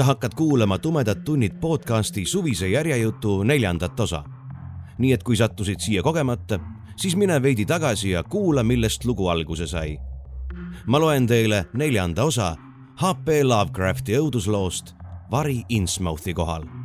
Sa hakkad kuulama Tumedad tunnid podcasti suvise järjejutu neljandat osa. nii et kui sattusid siia kogemata, siis mine veidi tagasi ja kuula, millest lugu alguse sai. ma loen teile neljanda osa HP Lovecrafti õudusloost Vari Innsmouthi kohal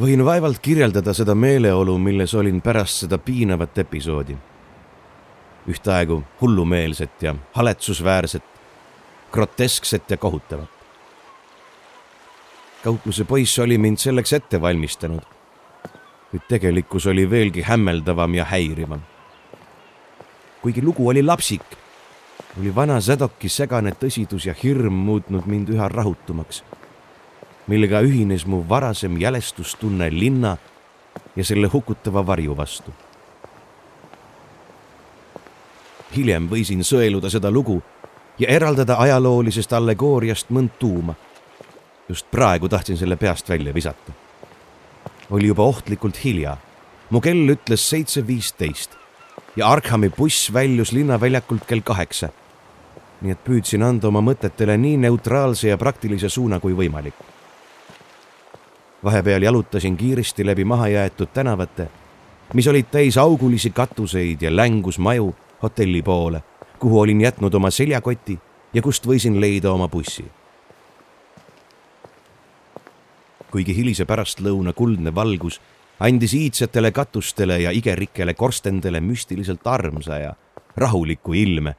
võin vaevalt kirjeldada seda meeleolu, milles olin pärast seda piinavat episoodi. ühtaegu hullumeelset ja haletsusväärset, groteskset ja kohutavat. kaupluse poiss oli mind selleks ette valmistanud, kuid tegelikkus oli veelgi hämmeldavam ja häirivam. kuigi lugu oli lapsik, oli vana Zadoki segane tõsidus ja hirm muutnud mind üha rahutumaks millega ühines mu varasem jälestustunne linna ja selle hukutava varju vastu. hiljem võisin sõeluda seda lugu ja eraldada ajaloolisest allegooriast mõnd tuuma. just praegu tahtsin selle peast välja visata. oli juba ohtlikult hilja. mu kell ütles seitse viisteist ja Arkhami buss väljus linnaväljakult kell kaheksa. nii et püüdsin anda oma mõtetele nii neutraalse ja praktilise suuna kui võimalik vahepeal jalutasin kiiresti läbi mahajäetud tänavate, mis olid täis augulisi katuseid ja längus maju hotelli poole, kuhu olin jätnud oma seljakoti ja kust võisin leida oma bussi. kuigi hilise pärastlõuna kuldne valgus andis iidsetele katustele ja igerikele korstendele müstiliselt armsa ja rahuliku ilme,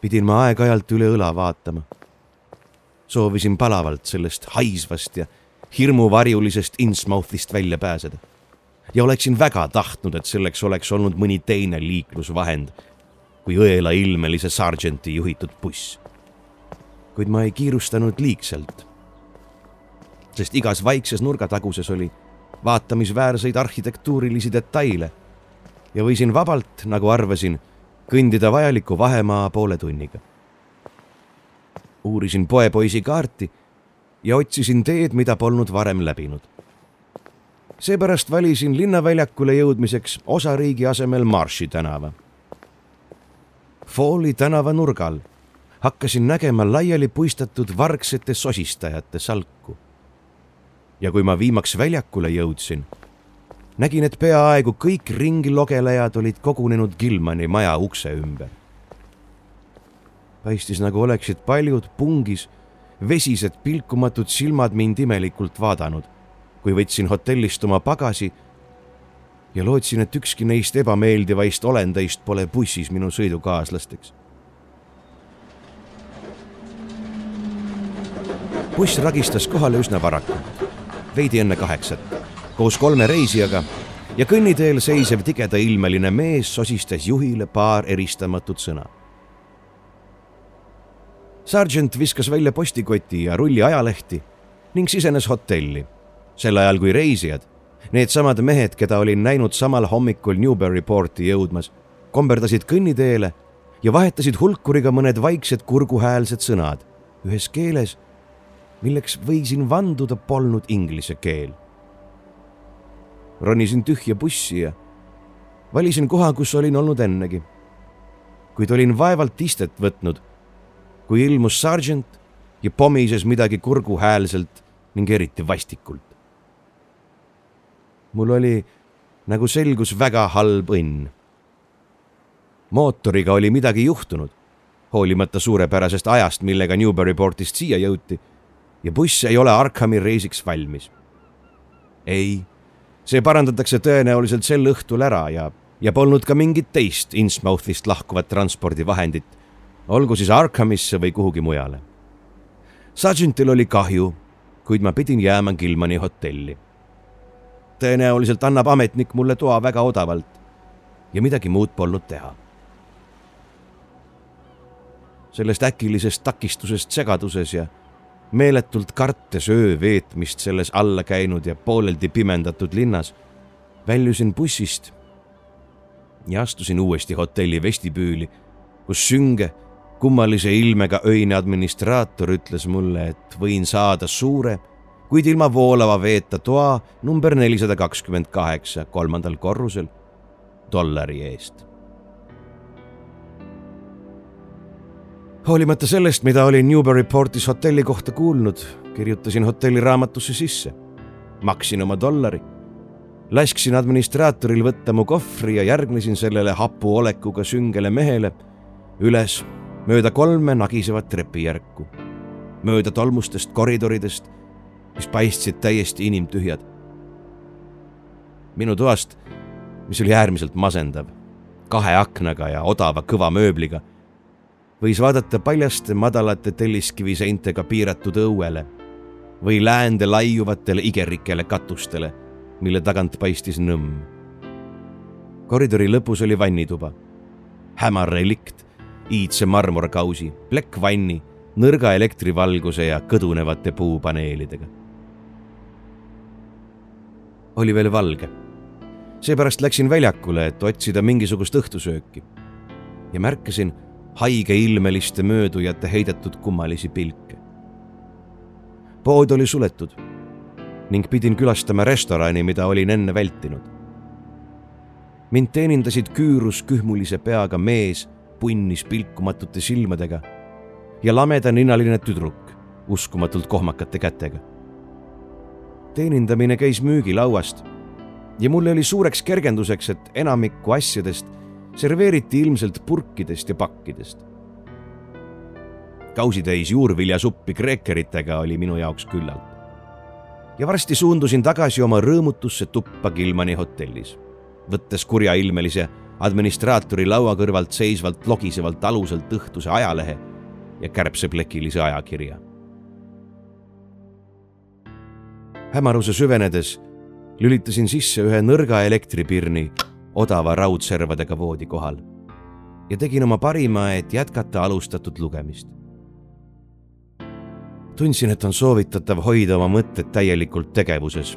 pidin ma aeg-ajalt üle õla vaatama. soovisin palavalt sellest haisvast ja hirmuvarjulisest Innsmouthist välja pääseda. ja oleksin väga tahtnud, et selleks oleks olnud mõni teine liiklusvahend kui õelailmelise sargenti juhitud buss. kuid ma ei kiirustanud liigselt, sest igas vaikses nurgataguses oli vaatamisväärseid arhitektuurilisi detaile ja võisin vabalt, nagu arvasin, kõndida vajaliku vahemaa poole tunniga. uurisin poepoisi kaarti ja otsisin teed, mida polnud varem läbinud. seepärast valisin linnaväljakule jõudmiseks osariigi asemel Marshi tänava. Falli tänava nurgal hakkasin nägema laiali puistatud vargsete sosistajate salku. ja kui ma viimaks väljakule jõudsin, nägin, et peaaegu kõik ringlogelejad olid kogunenud Gilmani maja ukse ümber. paistis, nagu oleksid paljud pungis vesised pilkumatud silmad mind imelikult vaadanud, kui võtsin hotellist oma pagasi ja lootsin, et ükski neist ebameeldivaist olendeist pole bussis minu sõidukaaslasteks. buss ragistas kohale üsna varakult, veidi enne kaheksat, koos kolme reisijaga ja kõnniteel seisev tigedailmeline mees sosistas juhile paar eristamatut sõna Sargent viskas välja postikoti ja rulli ajalehti ning sisenes hotelli. sel ajal kui reisijad, needsamad mehed, keda olin näinud samal hommikul Newbury porti jõudmas, komberdasid kõnniteele ja vahetasid hulkuriga mõned vaiksed kurguhäälsed sõnad ühes keeles, milleks võisin vanduda polnud inglise keel. ronisin tühja bussi ja valisin koha, kus olin olnud ennegi. kuid olin vaevalt istet võtnud kui ilmus sargent ja pomises midagi kurguhäälselt ning eriti vastikult. mul oli, nagu selgus, väga halb õnn. mootoriga oli midagi juhtunud, hoolimata suurepärasest ajast, millega Newbury portist siia jõuti ja buss ei ole Arkhami reisiks valmis. ei, see parandatakse tõenäoliselt sel õhtul ära ja, ja polnud ka mingit teist Innsmouthist lahkuvat transpordivahendit olgu siis Arkhamisse või kuhugi mujale. Sargentil oli kahju, kuid ma pidin jääma Gilmani hotelli. tõenäoliselt annab ametnik mulle toa väga odavalt. ja midagi muud polnud teha. sellest äkilisest takistusest segaduses ja meeletult kartes öö veetmist selles alla käinud ja pooleldi pimendatud linnas, väljusin bussist ja astusin uuesti hotelli vestibüüli, kus sünge, kummalise ilmega öine administraator ütles mulle, et võin saada suure, kuid ilma voolava veeta toa number nelisada kakskümmend kaheksa kolmandal korrusel dollari eest. hoolimata sellest, mida olin Newbury Portis hotelli kohta kuulnud, kirjutasin hotelli raamatusse sisse, maksin oma dollari lasksin administraatoril võtta mu kohvri ja järgnesin sellele hapu olekuga süngele mehele üles mööda kolme nagisevat trepijärku, mööda tolmustest koridoridest, mis paistsid täiesti inimtühjad. minu toast, mis oli äärmiselt masendav, kahe aknaga ja odava kõva mööbliga, võis vaadata paljaste madalate telliskiviseintega piiratud õuele või läände laiuvatele igerikele katustele mille tagant paistis nõmm. koridori lõpus oli vannituba. hämar relikt, iidse marmorkausi, plekk vanni, nõrga elektrivalguse ja kõdunevate puupaneelidega. oli veel valge. seepärast läksin väljakule, et otsida mingisugust õhtusööki ja märkasin haigeilmeliste möödujate heidetud kummalisi pilke. pood oli suletud ning pidin külastama restorani, mida olin enne vältinud. mind teenindasid küürus kühmulise peaga mees punnis pilkumatute silmadega ja lamedaninaline tüdruk uskumatult kohmakate kätega. teenindamine käis müügilauast ja mulle oli suureks kergenduseks, et enamikku asjadest serveeriti ilmselt purkidest ja pakkidest. kausitäis juurviljasuppi kreekeritega oli minu jaoks küllalt ja varsti suundusin tagasi oma rõõmutusse tuppa Gilmani hotellis, võttes kurjailmelise administraatori laua kõrvalt seisvalt logisevalt aluselt õhtuse ajalehe ja kärbseplekilise ajakirja. hämaruse süvenedes lülitasin sisse ühe nõrga elektripirni odava raudservadega voodi kohal ja tegin oma parima, et jätkata alustatud lugemist tundsin, et on soovitatav hoida oma mõtted täielikult tegevuses.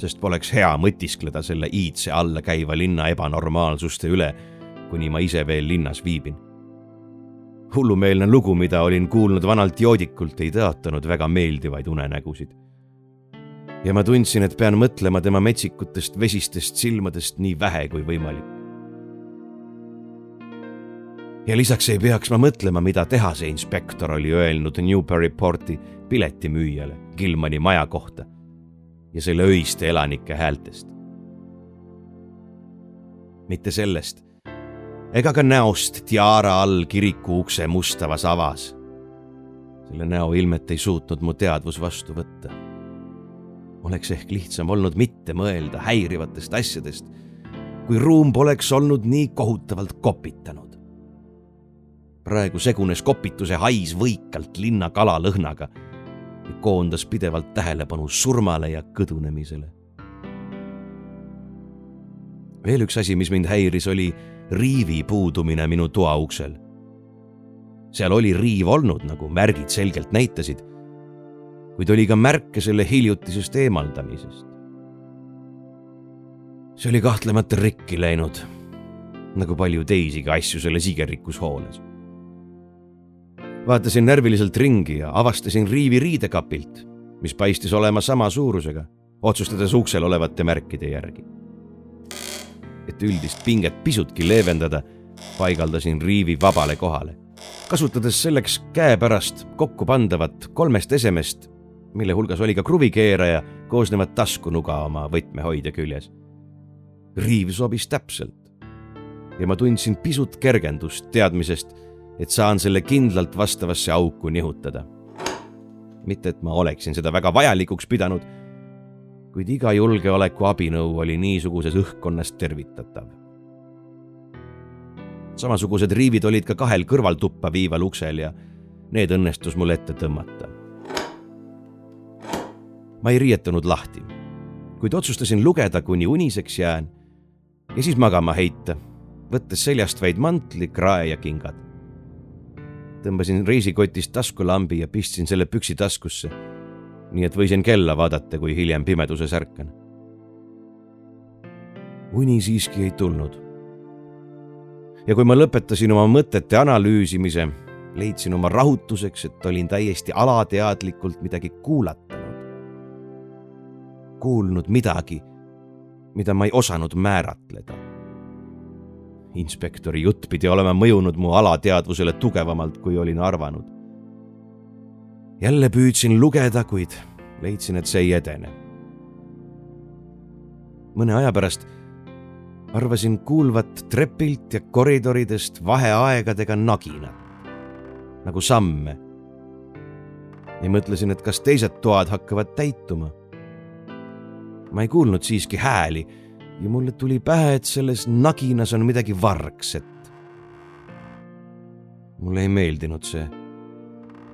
Sest poleks hea mõtiskleda selle iidse alla käiva linna ebanormaalsuste üle, kuni ma ise veel linnas viibin. hullumeelne lugu, mida olin kuulnud vanalt joodikult, ei tõotanud väga meeldivaid unenägusid. ja ma tundsin, et pean mõtlema tema metsikutest vesistest silmadest nii vähe kui võimalik ja lisaks ei peaks ma mõtlema, mida tehase inspektor oli öelnud Newbury Porti piletimüüjale Gilmani maja kohta ja selle öiste elanike häältest. mitte sellest ega ka näost tiara all kiriku ukse mustavas avas. selle näo ilmet ei suutnud mu teadvus vastu võtta. oleks ehk lihtsam olnud mitte mõelda häirivatest asjadest, kui ruum poleks olnud nii kohutavalt kopitanud praegu segunes kopituse hais võikalt linna kalalõhnaga ja koondas pidevalt tähelepanu surmale ja kõdunemisele. veel üks asi, mis mind häiris, oli riivi puudumine minu toa uksel. seal oli riiv olnud, nagu märgid selgelt näitasid, kuid oli ka märke selle hiljutisest eemaldamisest. see oli kahtlemata rikki läinud, nagu palju teisigi asju selles igerikus hoones vaatasin närviliselt ringi ja avastasin riivi riidekapilt, mis paistis olema sama suurusega, otsustades uksel olevate märkide järgi. et üldist pinget pisutki leevendada, paigaldasin riivi vabale kohale, kasutades selleks käepärast kokku pandavat kolmest esemest, mille hulgas oli ka kruvikeeraja, koosnevat taskunuga oma võtmehoidja küljes. riiv sobis täpselt ja ma tundsin pisut kergendust teadmisest et saan selle kindlalt vastavasse auku nihutada. mitte, et ma oleksin seda väga vajalikuks pidanud, kuid iga julgeoleku abinõu oli niisuguses õhkkonnas tervitatav. samasugused riivid olid ka kahel kõrvaltuppa viival uksel ja need õnnestus mul ette tõmmata. ma ei riietunud lahti, kuid otsustasin lugeda, kuni uniseks jään ja siis magama heita, võttes seljast vaid mantli, krae ja kingad. Tõmbasin reisikotist taskulambi ja pistsin selle püksi taskusse, nii et võisin kella vaadata, kui hiljem pimeduses ärkan. uni siiski ei tulnud. ja kui ma lõpetasin oma mõtete analüüsimise, leidsin oma rahutuseks, et olin täiesti alateadlikult midagi kuulatanud. kuulnud midagi mida ma ei osanud määratleda. Inspektori jutt pidi olema mõjunud mu alateadvusele tugevamalt, kui olin arvanud. jälle püüdsin lugeda, kuid leidsin, et see ei edene. mõne aja pärast arvasin kuulvat trepilt ja koridoridest vaheaegadega naginat, nagu samme. ja mõtlesin, et kas teised toad hakkavad täituma ma ei kuulnud siiski hääli ja mulle tuli pähe, et selles naginas on midagi vargset. mulle ei meeldinud see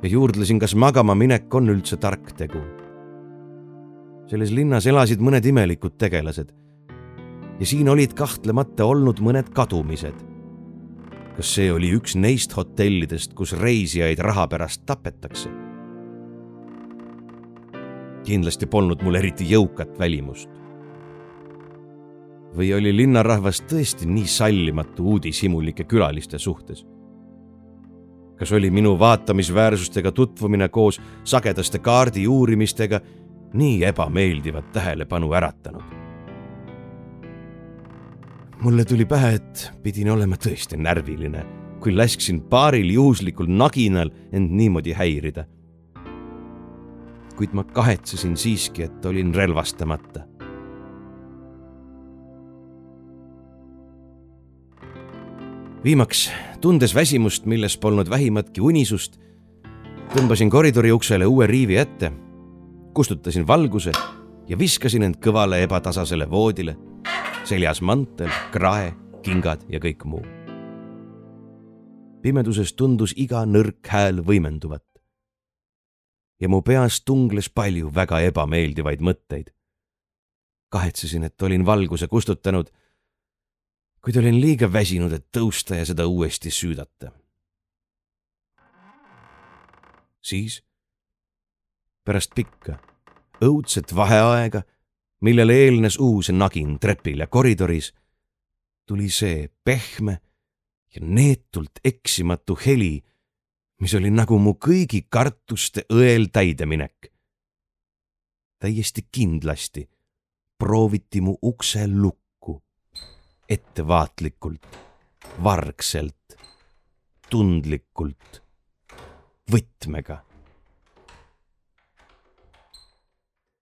ja juurdlesin, kas magama minek on üldse tark tegu. selles linnas elasid mõned imelikud tegelased ja siin olid kahtlemata olnud mõned kadumised. kas see oli üks neist hotellidest, kus reisijaid raha pärast tapetakse? kindlasti polnud mul eriti jõukat välimust. Või oli linnarahvas tõesti nii sallimatu uudishimulike külaliste suhtes? kas oli minu vaatamisväärsustega tutvumine koos sagedaste kaardi uurimistega nii ebameeldivat tähelepanu äratanud? mulle tuli pähe, et pidin olema tõesti närviline, kui lasksin paaril juhuslikul naginal end niimoodi häirida kuid ma kahetsesin siiski, et olin relvastamata. Viimaks, tundes väsimust, milles polnud vähimatki unisust, tõmbasin koridori uksele uue riivi ette, kustutasin valguse ja viskasin end kõvale ebatasasele voodile, seljas mantel, krae, kingad ja kõik muu. pimeduses tundus iga nõrk hääl võimenduvat ja mu peas tungles palju väga ebameeldivaid mõtteid. kahetsesin, et olin valguse kustutanud, kuid olin liiga väsinud, et tõusta ja seda uuesti süüdata. siis, pärast pikka, õudset vaheaega, millele eelnes uus nagin trepil ja koridoris, tuli see pehme ja neetult eksimatu heli mis oli nagu mu kõigi kartuste õel täideminek. täiesti kindlasti prooviti mu ukse lukku, ettevaatlikult, vargselt, tundlikult, võtmega.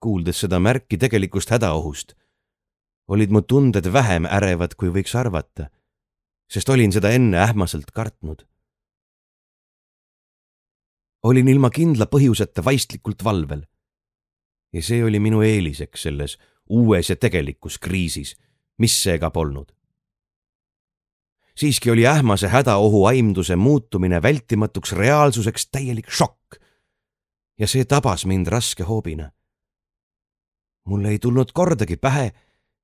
kuuldes seda märki tegelikust hädaohust, olid mu tunded vähem ärevad, kui võiks arvata, sest olin seda enne ähmaselt kartnud olin ilma kindla põhjuseta vaistlikult valvel. ja see oli minu eeliseks selles uues ja tegelikus kriisis, mis see ka polnud. Siiski oli ähmase hädaohu aimduse muutumine vältimatuks reaalsuseks täielik šokk. ja see tabas mind raske hoobina. mulle ei tulnud kordagi pähe,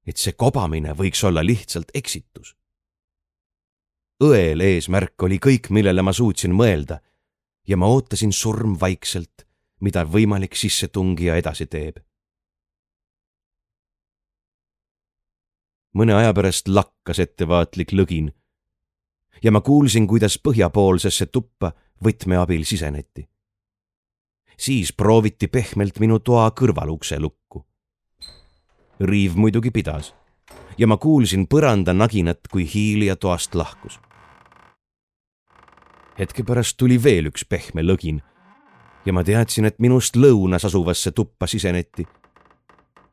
et see kobamine võiks olla lihtsalt eksitus. õel eesmärk oli kõik, millele ma suutsin mõelda ja ma ootasin surm vaikselt, mida võimalik sissetungija edasi teeb. mõne aja pärast lakkas ettevaatlik lõgin ja ma kuulsin, kuidas põhjapoolsesse tuppa võtme abil siseneti. siis prooviti pehmelt minu toa kõrvalukse lukku. riiv muidugi pidas ja ma kuulsin põranda naginat, kui hiilija toast lahkus hetke pärast tuli veel üks pehme lõgin ja ma teadsin, et minust lõunas asuvasse tuppa siseneti.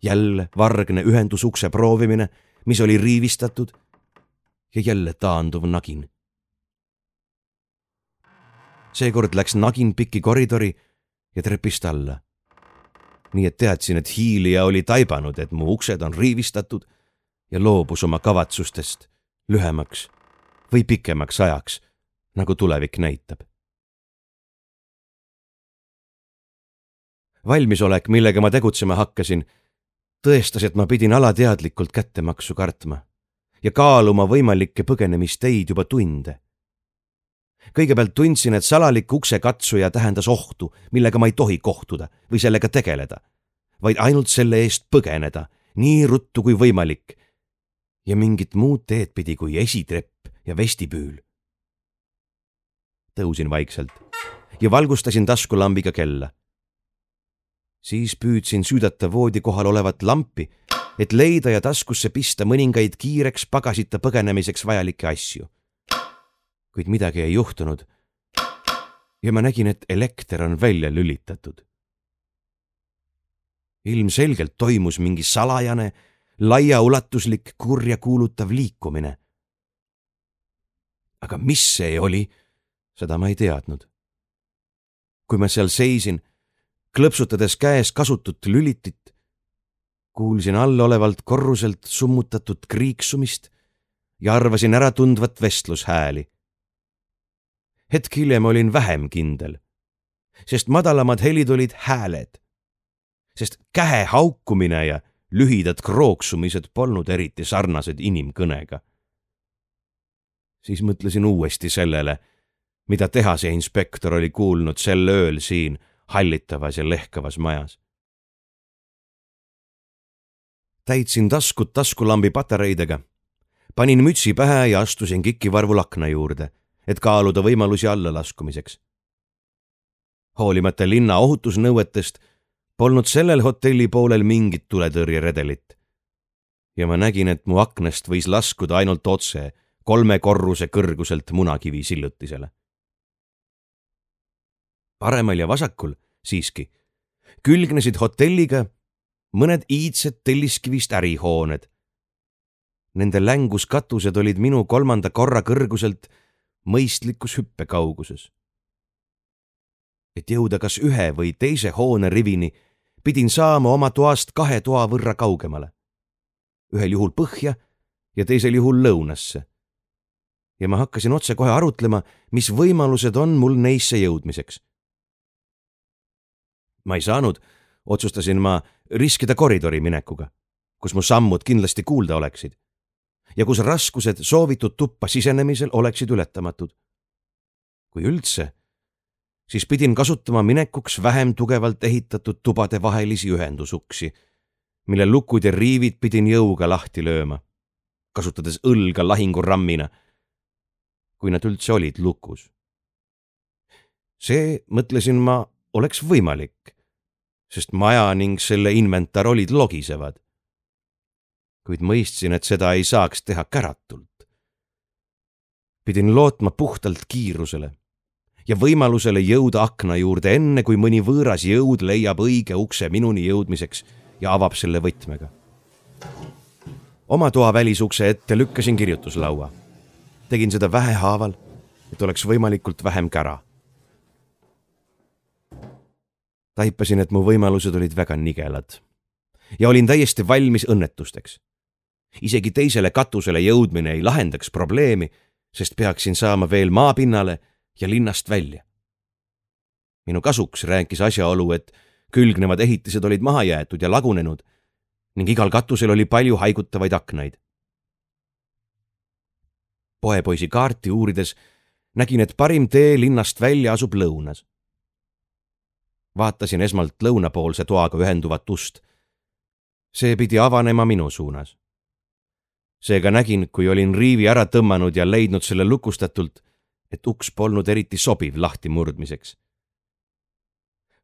jälle vargne ühendusukse proovimine, mis oli riivistatud ja jälle taanduv nagin. Seekord läks nagin pikki koridori ja trepist alla. nii et teadsin, et hiilija oli taibanud, et mu uksed on riivistatud ja loobus oma kavatsustest lühemaks või pikemaks ajaks nagu tulevik näitab. valmisolek, millega ma tegutsema hakkasin, tõestas, et ma pidin alateadlikult kättemaksu kartma ja kaaluma võimalikke põgenemisteid juba tunde. Kõigepealt tundsin, et salalik uksekatsuja tähendas ohtu, millega ma ei tohi kohtuda või sellega tegeleda, vaid ainult selle eest põgeneda nii ruttu kui võimalik. ja mingit muud teed pidi kui esitrepp ja vestibüül. tõusin vaikselt ja valgustasin taskulambiga kella siis püüdsin süüdata voodi kohal olevat lampi, et leida ja taskusse pista mõningaid kiireks pagasita põgenemiseks vajalikke asju. Kuid midagi ei juhtunud. ja ma nägin, et elekter on välja lülitatud. ilmselgelt toimus mingi salajane, laiaulatuslik kurjakuulutav liikumine. aga mis see oli, seda ma ei teadnud. kui ma seal seisin klõpsutades käes kasutut lülitit, kuulsin allolevalt korruselt summutatud kriiksumist ja arvasin äratundvat vestlushääli. Hetk hiljem olin vähem kindel, sest madalamad helid olid hääled, sest käe haukumine ja lühidad krooksumised polnud eriti sarnased inimkõnega. siis mõtlesin uuesti sellele, mida tehase inspektor oli kuulnud sel ööl siin hallitavas ja lehkavas majas. täitsin taskud taskulambi patareidega, panin mütsi pähe ja astusin kikivarvul akna juurde, et kaaluda võimalusi allalaskumiseks. hoolimata linna ohutusnõuetest polnud sellel hotelli poolel mingit tuletõrjeredelit. ja ma nägin, et mu aknast võis laskuda ainult otse kolme korruse kõrguselt munakivi sillutisele paremal ja vasakul siiski külgnesid hotelliga mõned iidsed telliskivist ärihooned. Nende länguskatused olid minu kolmanda korra kõrguselt mõistlikus hüppekauguses. et jõuda kas ühe või teise hoone rivini, pidin saama oma toast kahe toa võrra kaugemale. ühel juhul põhja ja teisel juhul lõunasse. ja ma hakkasin otsekohe arutlema, mis võimalused on mul neisse jõudmiseks ma ei saanud, otsustasin ma riskida koridori minekuga, kus mu sammud kindlasti kuulda oleksid ja kus raskused soovitud tuppa sisenemisel oleksid ületamatud. kui üldse, siis pidin kasutama minekuks vähem tugevalt ehitatud tubade vahelisi ühendusuksi, mille lukud ja riivid pidin jõuga lahti lööma, kasutades õlga lahingurammina, kui nad üldse olid lukus. see, mõtlesin ma, oleks võimalik sest maja ning selle inventar olid logisevad. Kuid mõistsin, et seda ei saaks teha käratult. pidin lootma puhtalt kiirusele ja võimalusele jõuda akna juurde enne, kui mõni võõras jõud leiab õige ukse minuni jõudmiseks ja avab selle võtmega. oma toa välisukse ette lükkasin kirjutuslaua. tegin seda vähehaaval, et oleks võimalikult vähem kära taipasin, et mu võimalused olid väga nigelad ja olin täiesti valmis õnnetusteks. Isegi teisele katusele jõudmine ei lahendaks probleemi, sest peaksin saama veel maapinnale ja linnast välja. minu kasuks rääkis asjaolu, et külgnevad ehitised olid maha jäetud ja lagunenud ning igal katusel oli palju haigutavaid aknaid. poepoisi kaarti uurides nägin, et parim tee linnast välja asub lõunas vaatasin esmalt lõunapoolse toaga ühenduvat ust. see pidi avanema minu suunas. Seega nägin, kui olin riivi ära tõmmanud ja leidnud selle lukustatult, et uks polnud eriti sobiv lahtimurdmiseks.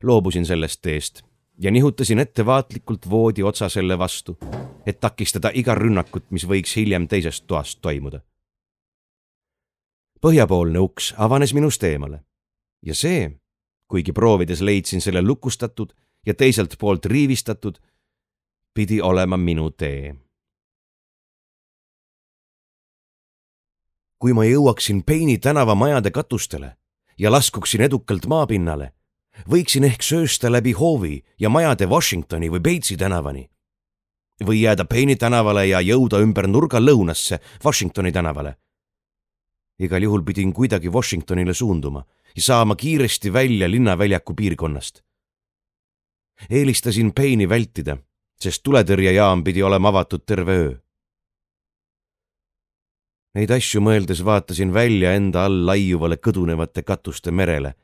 loobusin sellest teest ja nihutasin ettevaatlikult voodi otsa selle vastu, et takistada iga rünnakut, mis võiks hiljem teisest toast toimuda. põhjapoolne uks avanes minust eemale ja see kuigi proovides leidsin selle lukustatud ja teiselt poolt riivistatud, pidi olema minu tee. Kui ma jõuaksin Peini tänava majade katustele ja laskuksin edukalt maapinnale, võiksin ehk söösta läbi hoovi ja majade Washingtoni või Batesi tänavani või jääda Peini tänavale ja jõuda ümber nurga lõunasse Washingtoni tänavale. igal juhul pidin kuidagi Washingtonile suunduma ja saama kiiresti välja linnaväljaku piirkonnast. eelistasin Payne'i vältida, sest tuletõrjejaam pidi olema avatud terve öö. Neid asju mõeldes vaatasin välja enda all laiuvale kõdunevate katuste merele,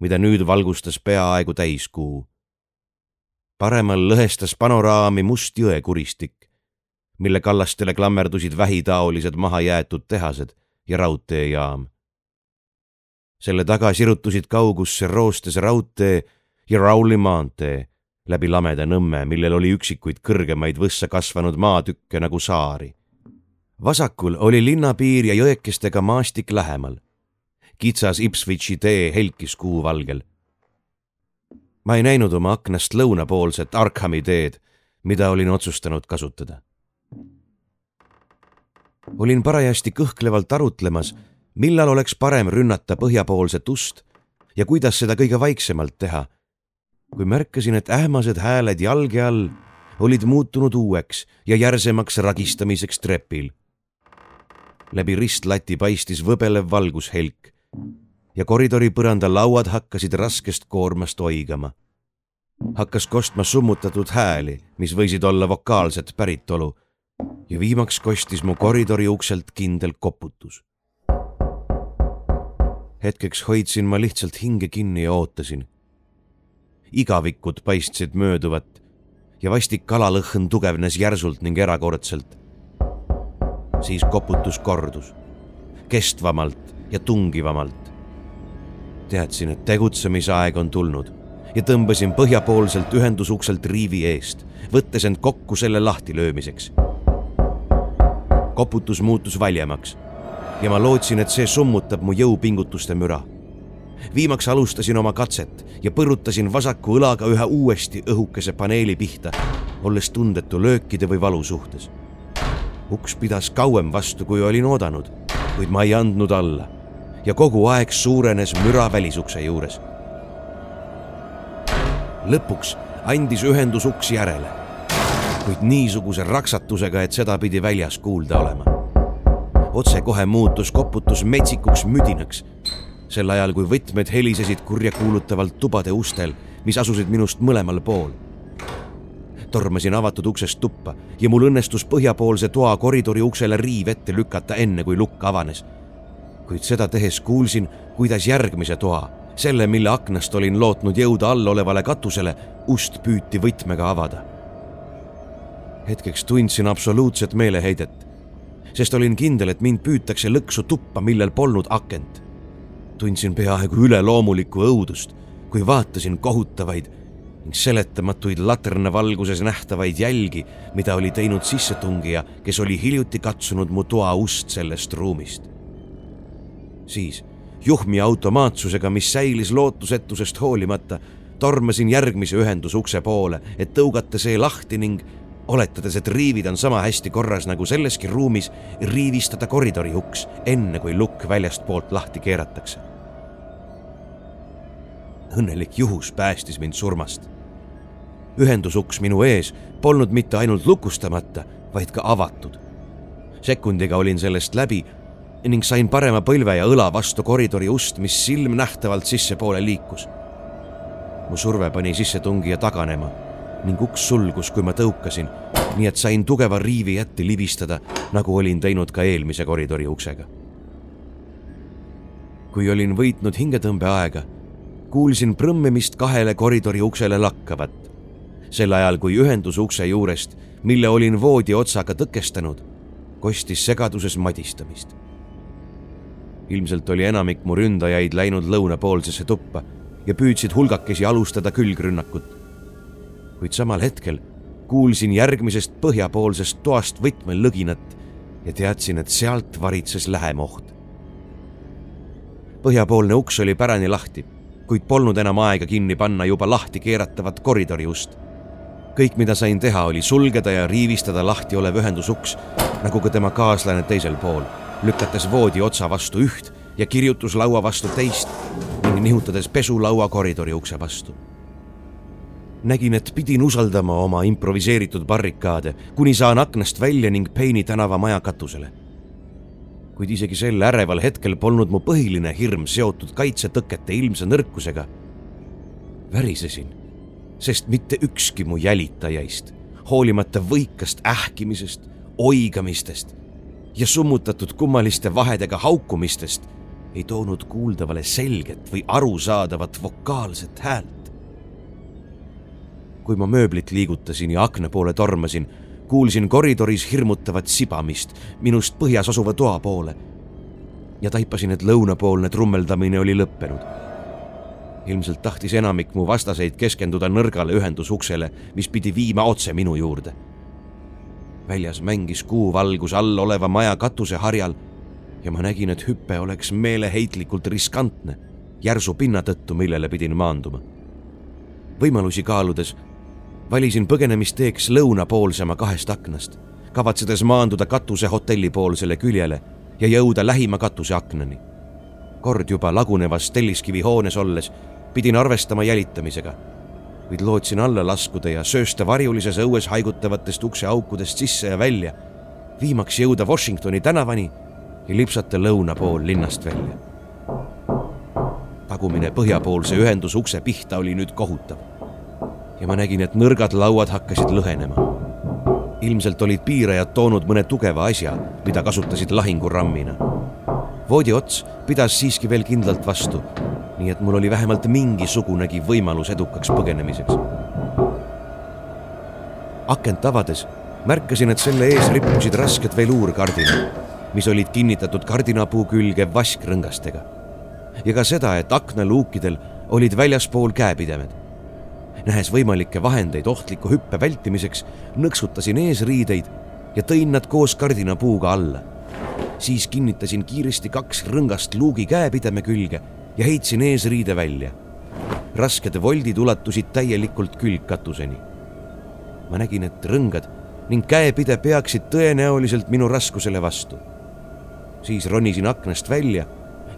mida nüüd valgustas peaaegu täiskuu. paremal lõhestas panoraami must jõekuristik, mille kallastele klammerdusid vähitaolised mahajäetud tehased ja raudteejaam. selle taga sirutusid kaugusse roostes raudtee ja Rauli maantee läbi lameda nõmme, millel oli üksikuid kõrgemaid võssa kasvanud maatükke nagu saari. Vasakul oli linnapiir ja jõekestega maastik lähemal. kitsas Ipswichi tee helkis kuuvalgel. ma ei näinud oma aknast lõunapoolset Arkhami teed, mida olin otsustanud kasutada. olin parajasti kõhklevalt arutlemas, millal oleks parem rünnata põhjapoolset ust ja kuidas seda kõige vaiksemalt teha kui märkasin, et ähmased hääled jalge all olid muutunud uueks ja järsemaks ragistamiseks trepil. Läbi ristlati paistis võbelev valgushelk ja koridori põranda lauad hakkasid raskest koormast oigama. hakkas kostma summutatud hääli, mis võisid olla vokaalset päritolu ja viimaks kostis mu koridori ukselt kindel koputus. hetkeks hoidsin ma lihtsalt hinge kinni ja ootasin igavikud paistsid mööduvat ja vastik kalalõhn tugevnes järsult ning erakordselt. Siis koputus kordus, kestvamalt ja tungivamalt. teadsin, et tegutsemisaeg on tulnud ja tõmbasin põhjapoolselt ühendusukselt riivi eest, võttes end kokku selle lahtilöömiseks. koputus muutus valjemaks ja ma lootsin, et see summutab mu jõupingutuste müra viimaks alustasin oma katset ja põrutasin vasaku õlaga ühe uuesti õhukese paneeli pihta, olles tundetu löökide või valu suhtes. Uks pidas kauem vastu, kui olin oodanud, kuid ma ei andnud alla ja kogu aeg suurenes müra välisukse juures. lõpuks andis ühendus uks järele, kuid niisuguse raksatusega, et seda pidi väljas kuulda olema. otsekohe muutus koputus metsikuks müdinaks sel ajal kui võtmed helisesid kurjakuulutavalt tubade ustel, mis asusid minust mõlemal pool. Tormasin avatud uksest tuppa ja mul õnnestus põhjapoolse toa koridori uksele riiv ette lükata, enne kui lukk avanes. kuid seda tehes kuulsin, kuidas järgmise toa, selle, mille aknast olin lootnud jõuda all olevale katusele, ust püüti võtmega avada. hetkeks tundsin absoluutset meeleheidet, sest olin kindel, et mind püütakse lõksu tuppa, millel polnud akent tundsin peaaegu üleloomulikku õudust, kui vaatasin kohutavaid ning seletamatuid laternavalguses nähtavaid jälgi, mida oli teinud sissetungija, kes oli hiljuti katsunud mu toa ust sellest ruumist. siis juhmi automaatsusega, mis säilis lootusetusest hoolimata, tormasin järgmise ühendusukse poole, et tõugata see lahti ning oletades, et riivid on sama hästi korras nagu selleski ruumis, riivistada koridori uks, enne kui lukk väljastpoolt lahti keeratakse. õnnelik juhus päästis mind surmast. Ühendusuks minu ees polnud mitte ainult lukustamata, vaid ka avatud. sekundiga olin sellest läbi ning sain parema põlve ja õla vastu koridori ust, mis silmnähtavalt sissepoole liikus. mu surve pani sissetungija taganema ning uks sulgus, kui ma tõukasin, nii et sain tugeva riivi ette libistada, nagu olin teinud ka eelmise koridori uksega. kui olin võitnud hingetõmbeaega, kuulsin prõmmimist kahele koridori uksele lakkavat. Sel ajal, kui ühendusukse juurest, mille olin voodi otsaga tõkestanud, kostis segaduses madistamist. ilmselt oli enamik mu ründajaid läinud lõunapoolsesse tuppa ja püüdsid hulgakesi alustada külgrünnakut kuid samal hetkel kuulsin järgmisest põhjapoolsest toast võtmelõginat ja teadsin, et sealt varitses lähem oht. põhjapoolne uks oli pärani lahti, kuid polnud enam aega kinni panna juba lahti keeratavat koridori ust. Kõik, mida sain teha, oli sulgeda ja riivistada lahti olev ühendusuks, nagu ka tema kaaslane teisel pool, lükates voodi otsa vastu üht ja kirjutuslaua vastu teist ning nihutades pesulaua koridori ukse vastu nägin, et pidin usaldama oma improviseeritud barrikaade, kuni saan aknast välja ning Peini tänava maja katusele. kuid isegi sel äreval hetkel polnud mu põhiline hirm seotud kaitsetõkete ilmse nõrkusega. värisesin, sest mitte ükski mu jälitajaist hoolimata võikast ähkimisest, oigamistest ja summutatud kummaliste vahedega haukumistest, ei toonud kuuldavale selget või arusaadavat vokaalset häält. kui ma mööblit liigutasin ja akna poole tormasin, kuulsin koridoris hirmutavat sibamist minust põhjas asuva toa poole ja taipasin, et lõunapoolne trummeldamine oli lõppenud. Ilmselt tahtis enamik mu vastaseid keskenduda nõrgale ühendusuksele, mis pidi viima otse minu juurde. väljas mängis kuuvalgus all oleva maja katuseharjal ja ma nägin, et hüpe oleks meeleheitlikult riskantne järsu pinna tõttu, millele pidin maanduma. võimalusi kaaludes valisin põgenemisteeks lõunapoolsema kahest aknast, kavatsedes maanduda katuse hotellipoolsele küljele ja jõuda lähima katuseaknani. kord juba lagunevas telliskivi hoones olles pidin arvestama jälitamisega, kuid lootsin alla laskuda ja söösta varjulises õues haigutavatest ukseaukudest sisse ja välja, viimaks jõuda Washingtoni tänavani ja lipsata lõuna pool linnast välja. tagumine põhjapoolse ühendusukse pihta oli nüüd kohutav ja ma nägin, et nõrgad lauad hakkasid lõhenema ilmselt olid piirajad toonud mõne tugeva asja, mida kasutasid lahingurammina. Voodi ots pidas siiski veel kindlalt vastu, nii et mul oli vähemalt mingisugunegi võimalus edukaks põgenemiseks. akent avades märkasin, et selle ees rippusid rasked veluurkardinad, mis olid kinnitatud kardinapuu külge vaskrõngastega. ja ka seda, et aknaluukidel olid väljaspool käepidemed nähes võimalikke vahendeid ohtliku hüppe vältimiseks, nõksutasin eesriideid ja tõin nad koos kardinapuuga alla. Siis kinnitasin kiiresti kaks rõngast luugi käepideme külge ja heitsin eesriide välja. rasked voldid ulatusid täielikult külgkatuseni. ma nägin, et rõngad ning käepide peaksid tõenäoliselt minu raskusele vastu. siis ronisin aknast välja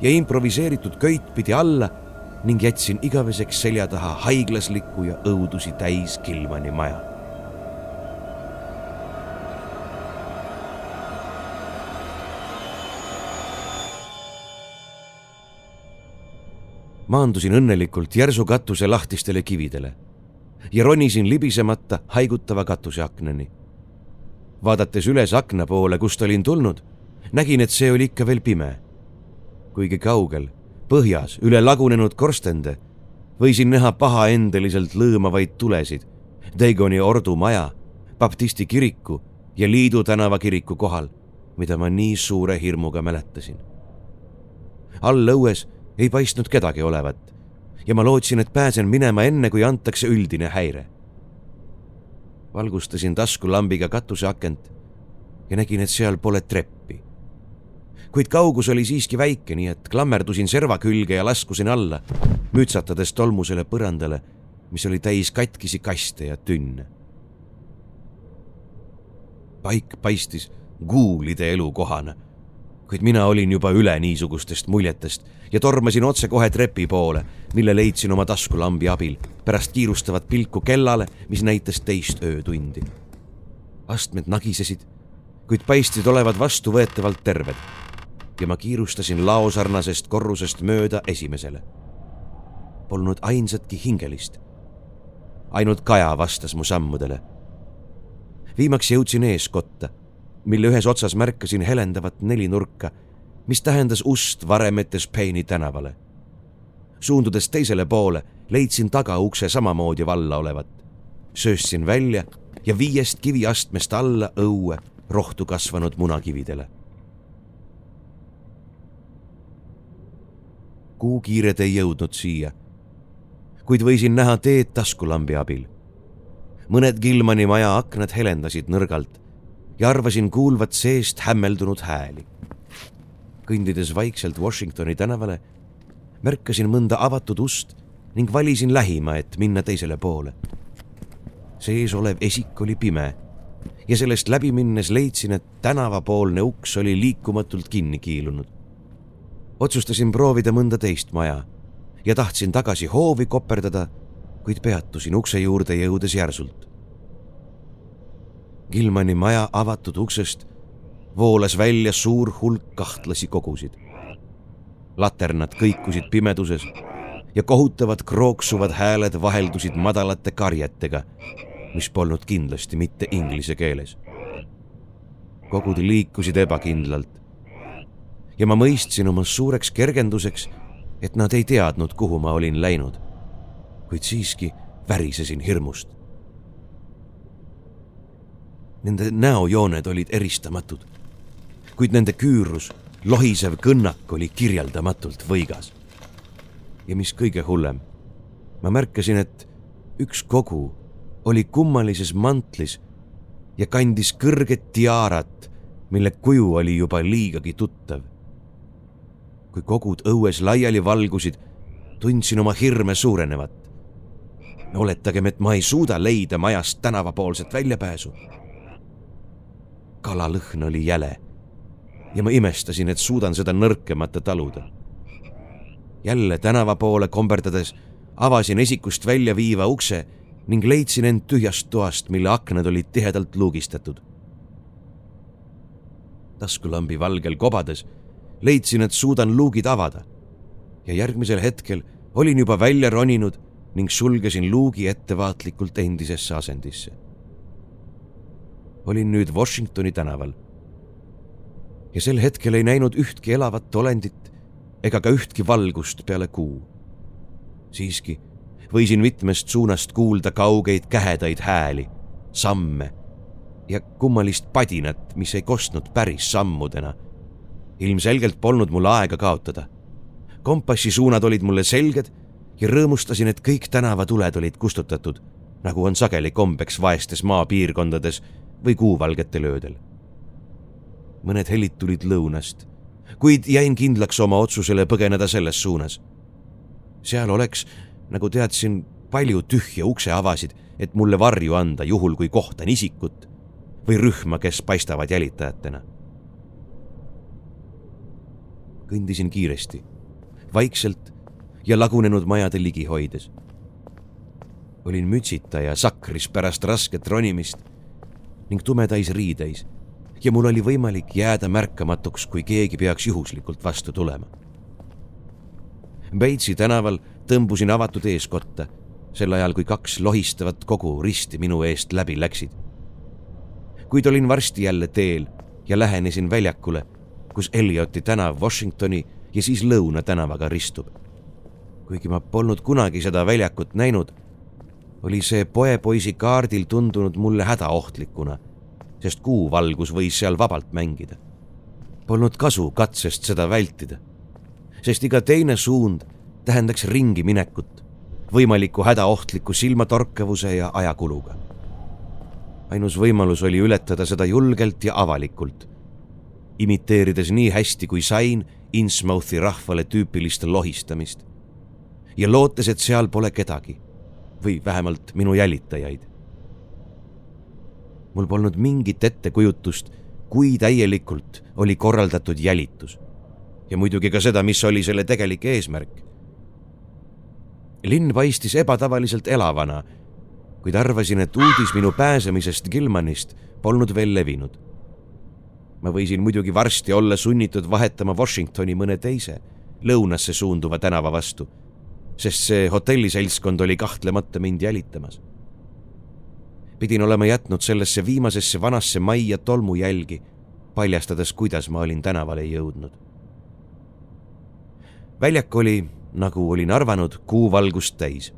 ja improviseeritud köit pidi alla ning jätsin igaveseks selja taha haiglasliku ja õudusi täis Kilmani maja. Maandusin õnnelikult järsu katuse lahtistele kividele ja ronisin libisemata haigutava katuseaknani. vaadates üles akna poole, kust olin tulnud, nägin, et see oli ikka veel pime. kuigi kaugel põhjas üle lagunenud korstende võisin näha pahaendeliselt lõõmavaid tulesid Daigoni ordu maja, baptisti kiriku ja Liidu tänava kiriku kohal, mida ma nii suure hirmuga mäletasin. all õues ei paistnud kedagi olevat ja ma lootsin, et pääsen minema enne, kui antakse üldine häire. valgustasin taskulambiga katuseakent ja nägin, et seal pole treppi kuid kaugus oli siiski väike, nii et klammerdusin serva külge ja laskusin alla, mütsatades tolmusele põrandale, mis oli täis katkisi kaste ja tünne. paik paistis guulide elukohana, kuid mina olin juba üle niisugustest muljetest ja tormasin otsekohe trepi poole, mille leidsin oma taskulambi abil pärast kiirustavat pilku kellale, mis näitas teist öötundi. astmed nagisesid, kuid paistsid olevat vastuvõetavalt terved ja ma kiirustasin laosarnasest korrusest mööda esimesele. Polnud ainsatki hingelist. ainult Kaja vastas mu sammudele. viimaks jõudsin eeskotta, mille ühes otsas märkasin helendavat nelinurka, mis tähendas ust Varemetes Peini tänavale. suundudes teisele poole, leidsin tagaukse samamoodi valla olevat. sööstsin välja ja viiest kiviastmest alla õue rohtu kasvanud munakividele kuukiired ei jõudnud siia, kuid võisin näha teed taskulambi abil. mõned Gilmani maja aknad helendasid nõrgalt ja arvasin kuulvat seest hämmeldunud hääli. kõndides vaikselt Washingtoni tänavale, märkasin mõnda avatud ust ning valisin lähima, et minna teisele poole. sees olev esik oli pime ja sellest läbi minnes leidsin, et tänavapoolne uks oli liikumatult kinni kiilunud otsustasin proovida mõnda teist maja ja tahtsin tagasi hoovi koperdada, kuid peatusin ukse juurde jõudes järsult. Gilmani maja avatud uksest voolas välja suur hulk kahtlasi kogusid. laternad kõikusid pimeduses ja kohutavad krooksuvad hääled vaheldusid madalate karjetega, mis polnud kindlasti mitte inglise keeles. kogud liikusid ebakindlalt ja ma mõistsin oma suureks kergenduseks, et nad ei teadnud, kuhu ma olin läinud. kuid siiski värisesin hirmust. Nende näojooned olid eristamatud, kuid nende küürus, lohisev kõnnak oli kirjeldamatult võigas. ja mis kõige hullem, ma märkasin, et üks kogu oli kummalises mantlis ja kandis kõrget tiaarat, mille kuju oli juba liigagi tuttav. kui kogud õues laiali valgusid, tundsin oma hirme suurenevat. oletagem, et ma ei suuda leida majast tänavapoolset väljapääsu. Kalalõhn oli jäle ja ma imestasin, et suudan seda nõrkemata taluda. jälle tänava poole komberdades avasin esikust välja viiva ukse ning leidsin end tühjast toast, mille aknad olid tihedalt luugistatud. taskulambi valgel kobades leidsin, et suudan luugid avada ja järgmisel hetkel olin juba välja roninud ning sulgesin luugi ettevaatlikult endisesse asendisse. Olin nüüd Washingtoni tänaval. ja sel hetkel ei näinud ühtki elavat olendit ega ka ühtki valgust peale kuu. siiski võisin mitmest suunast kuulda kaugeid kähedaid hääli, samme ja kummalist padinat, mis ei kostnud päris sammudena. ilmselgelt polnud mul aega kaotada. kompassi suunad olid mulle selged ja rõõmustasin, et kõik tänavatuled olid kustutatud, nagu on sageli kombeks vaestes maapiirkondades või kuuvalgetel öödel. mõned helid tulid lõunast, kuid jäin kindlaks oma otsusele põgeneda selles suunas. seal oleks nagu teadsin, palju tühje ukseavasid, et mulle varju anda, juhul kui kohtan isikut või rühma, kes paistavad jälitajatena. kõndisin kiiresti, vaikselt ja lagunenud majade ligi hoides. olin mütsita ja sakris pärast rasket ronimist ning tumedais riideis ja mul oli võimalik jääda märkamatuks, kui keegi peaks juhuslikult vastu tulema. Batesi tänaval tõmbusin avatud eeskotta, sel ajal kui kaks lohistavat kogu risti minu eest läbi läksid. kuid olin varsti jälle teel ja lähenesin väljakule, kus Elioti tänav Washingtoni ja siis Lõuna tänavaga ristub. kuigi ma polnud kunagi seda väljakut näinud, oli see poepoisi kaardil tundunud mulle hädaohtlikuna, sest kuuvalgus võis seal vabalt mängida. Polnud kasu katsest seda vältida, sest iga teine suund tähendaks ringi minekut, võimaliku hädaohtliku silmatorkavuse ja ajakuluga. ainus võimalus oli ületada seda julgelt ja avalikult, imiteerides nii hästi kui sain Innsmouthi rahvale tüüpilist lohistamist ja lootes, et seal pole kedagi või vähemalt minu jälitajaid. mul polnud mingit ettekujutust, kui täielikult oli korraldatud jälitus ja muidugi ka seda, mis oli selle tegelik eesmärk linn paistis ebatavaliselt elavana, kuid arvasin, et uudis minu pääsemisest Gilmanist polnud veel levinud. ma võisin muidugi varsti olla sunnitud vahetama Washingtoni mõne teise, lõunasse suunduva tänava vastu, sest see hotelliseltskond oli kahtlemata mind jälitamas. pidin olema jätnud sellesse viimasesse vanasse majja tolmujälgi, paljastades, kuidas ma olin tänavale jõudnud. väljak oli nagu olin arvanud, kuuvalgust täis.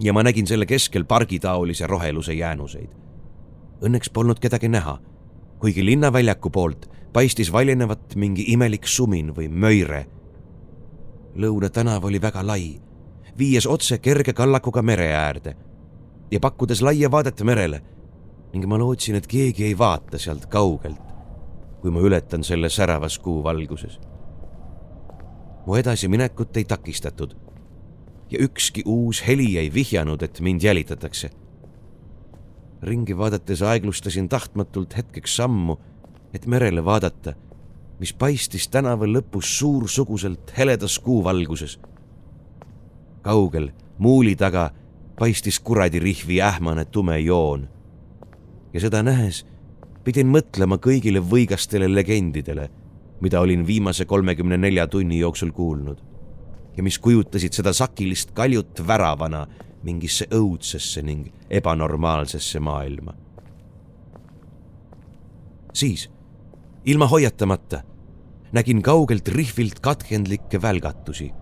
ja ma nägin selle keskel pargitaolise roheluse jäänuseid. Õnneks polnud kedagi näha, kuigi linnaväljaku poolt paistis valjenevat mingi imelik sumin või möire. Lõuna tänav oli väga lai, viies otse kerge kallakuga mere äärde ja pakkudes laia vaadet merele ning ma lootsin, et keegi ei vaata sealt kaugelt, kui ma ületan selle säravas kuuvalguses mu edasiminekut ei takistatud ja ükski uus heli ei vihjanud, et mind jälitatakse. ringi vaadates aeglustasin tahtmatult hetkeks sammu, et merele vaadata, mis paistis tänava lõpus suursuguselt heledas kuuvalguses. kaugel muuli taga paistis kuradirihvi ähmane tume joon. ja seda nähes pidin mõtlema kõigile võigastele legendidele mida olin viimase kolmekümne nelja tunni jooksul kuulnud ja mis kujutasid seda sakilist kaljut väravana, mingisse õudsesse ning ebanormaalsesse maailma. siis, ilma hoiatamata, nägin kaugelt rihvilt katkendlikke välgatusi.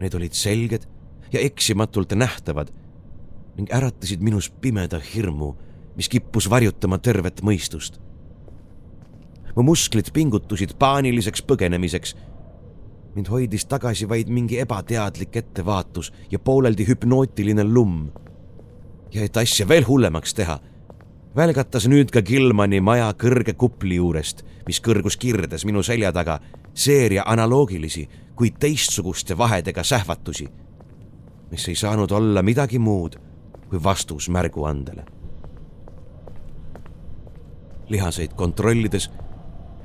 Need olid selged ja eksimatult nähtavad ning äratasid minus pimeda hirmu, mis kippus varjutama tervet mõistust. mu musklid pingutusid paaniliseks põgenemiseks mind hoidis tagasi vaid mingi ebateadlik ettevaatus ja pooleldi hüpnootiline lumm. ja et asja veel hullemaks teha, välgatas nüüd ka Gilmani maja kõrge kupli juurest, mis kõrgus kirdes minu selja taga, seeria analoogilisi, kuid teistsuguste vahedega sähvatusi, mis ei saanud olla midagi muud kui vastus märguandele. lihaseid kontrollides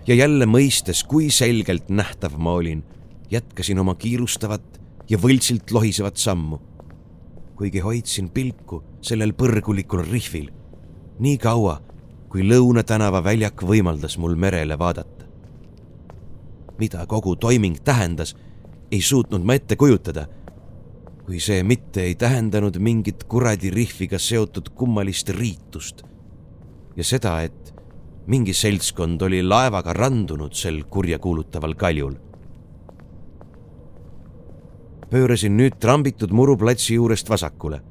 ja jälle mõistes, kui selgelt nähtav ma olin jätkasin oma kiirustavat ja võltsilt lohisevat sammu. kuigi hoidsin pilku sellel põrgulikul rihvil nii kaua, kui Lõuna tänava väljak võimaldas mul merele vaadata. mida kogu toiming tähendas, ei suutnud ma ette kujutada, kui see mitte ei tähendanud mingit kuradi rihviga seotud kummalist riitust ja seda, et mingi seltskond oli laevaga randunud sel kurjakuulutaval kaljul pöörasin nüüd trambitud muruplatsi juurest vasakule.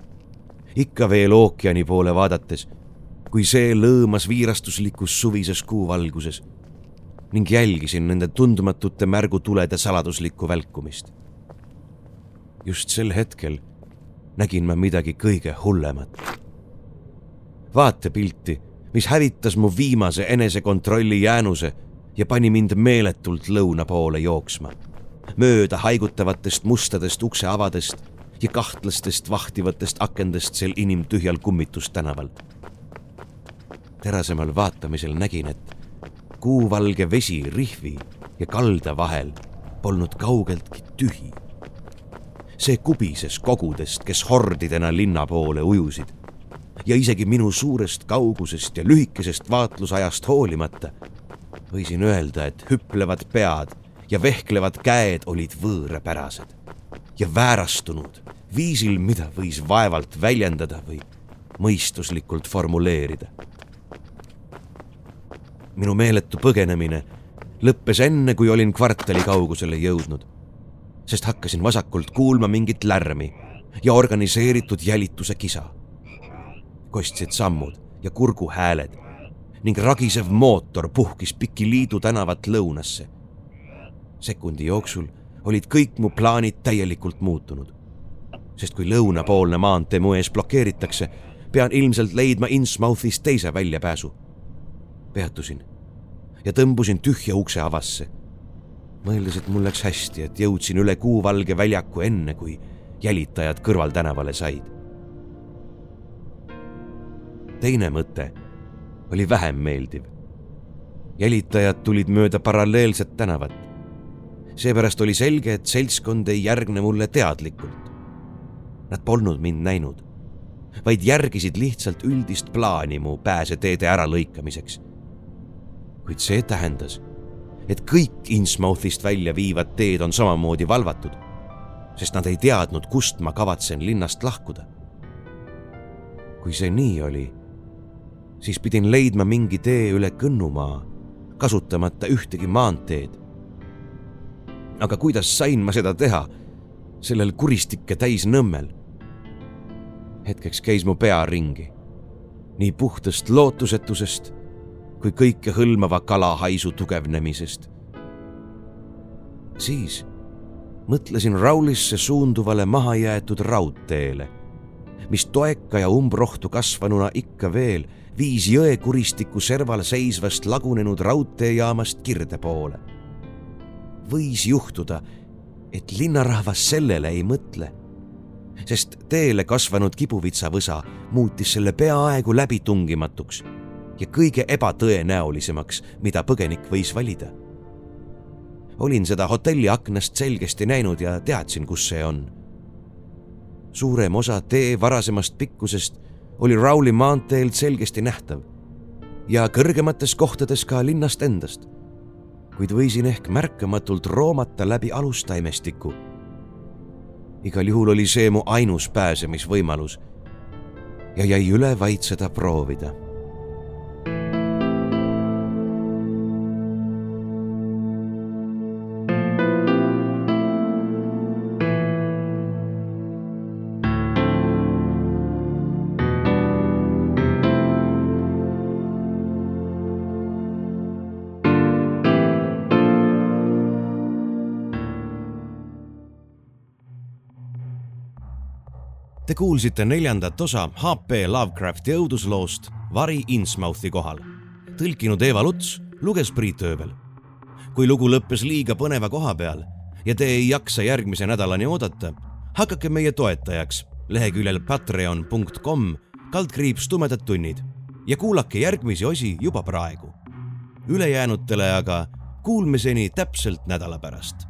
ikka veel ookeani poole vaadates, kui see lõõmas viirastuslikus suvises kuuvalguses ning jälgisin nende tundmatute märgutulede saladuslikku välkumist. just sel hetkel nägin ma midagi kõige hullemat. vaatepilti, mis hävitas mu viimase enesekontrolli jäänuse ja pani mind meeletult lõuna poole jooksma mööda haigutavatest mustadest ukseavadest ja kahtlastest vahtivatest akendest sel inimtühjal kummitustänaval. Terasemal vaatamisel nägin, et kuuvalge vesi rihvi ja kalda vahel polnud kaugeltki tühi. see kubises kogudest, kes hordidena linna poole ujusid ja isegi minu suurest kaugusest ja lühikesest vaatlusajast hoolimata võisin öelda, et hüplevad pead ja vehklevad käed olid võõrapärased ja väärastunud viisil, mida võis vaevalt väljendada või mõistuslikult formuleerida. Minu meeletu põgenemine lõppes enne, kui olin kvartali kaugusele jõudnud, sest hakkasin vasakult kuulma mingit lärmi ja organiseeritud jälituse kisa. kostsid sammud ja kurguhääled ning ragisev mootor puhkis Pikiliidu tänavat lõunasse sekundi jooksul olid kõik mu plaanid täielikult muutunud. sest kui lõunapoolne maantee mu ees blokeeritakse, pean ilmselt leidma Innsmouthist teise väljapääsu. Peatusin ja tõmbusin tühja ukse avasse. mõeldes, et mul läks hästi, et jõudsin üle Kuuvalge väljaku enne, kui jälitajad kõrvaltänavale said. teine mõte oli vähem meeldiv. jälitajad tulid mööda paralleelset tänavat seepärast oli selge, et seltskond ei järgne mulle teadlikult. Nad polnud mind näinud, vaid järgisid lihtsalt üldist plaani mu pääseteede äralõikamiseks. Kuid see tähendas, et kõik Innsmouthist välja viivad teed on samamoodi valvatud, sest nad ei teadnud, kust ma kavatsen linnast lahkuda. kui see nii oli, siis pidin leidma mingi tee üle Kõnnumaa, kasutamata ühtegi maanteed aga kuidas sain ma seda teha sellel kuristikke täis nõmmel? hetkeks käis mu pea ringi, nii puhtast lootusetusest kui kõikehõlmava kalahaisu tugevnemisest. siis mõtlesin Raulisse suunduvale mahajäetud raudteele, mis toeka ja umbrohtu kasvanuna ikka veel viis jõekuristiku serval seisvast lagunenud raudteejaamast kirde poole võis juhtuda, et linnarahvas sellele ei mõtle. sest teele kasvanud kibuvitsavõsa muutis selle peaaegu läbitungimatuks ja kõige ebatõenäolisemaks, mida põgenik võis valida. olin seda hotelli aknast selgesti näinud ja teadsin, kus see on. suurem osa tee varasemast pikkusest oli Rauli maanteelt selgesti nähtav ja kõrgemates kohtades ka linnast endast kuid võisin ehk märkamatult roomata läbi alustaimestiku. igal juhul oli see mu ainus pääsemisvõimalus. ja jäi üle vaid seda proovida Te kuulsite neljandat osa HP Lovecrafti õudusloost Vari Innsmouthi kohal. tõlkinud Eeva Luts, luges Priit Öövel. kui lugu lõppes liiga põneva koha peal ja te ei jaksa järgmise nädalani oodata, hakake meie toetajaks leheküljel patreon.com kaldkriips tumedad tunnid ja kuulake järgmisi osi juba praegu. ülejäänutele aga kuulmiseni täpselt nädala pärast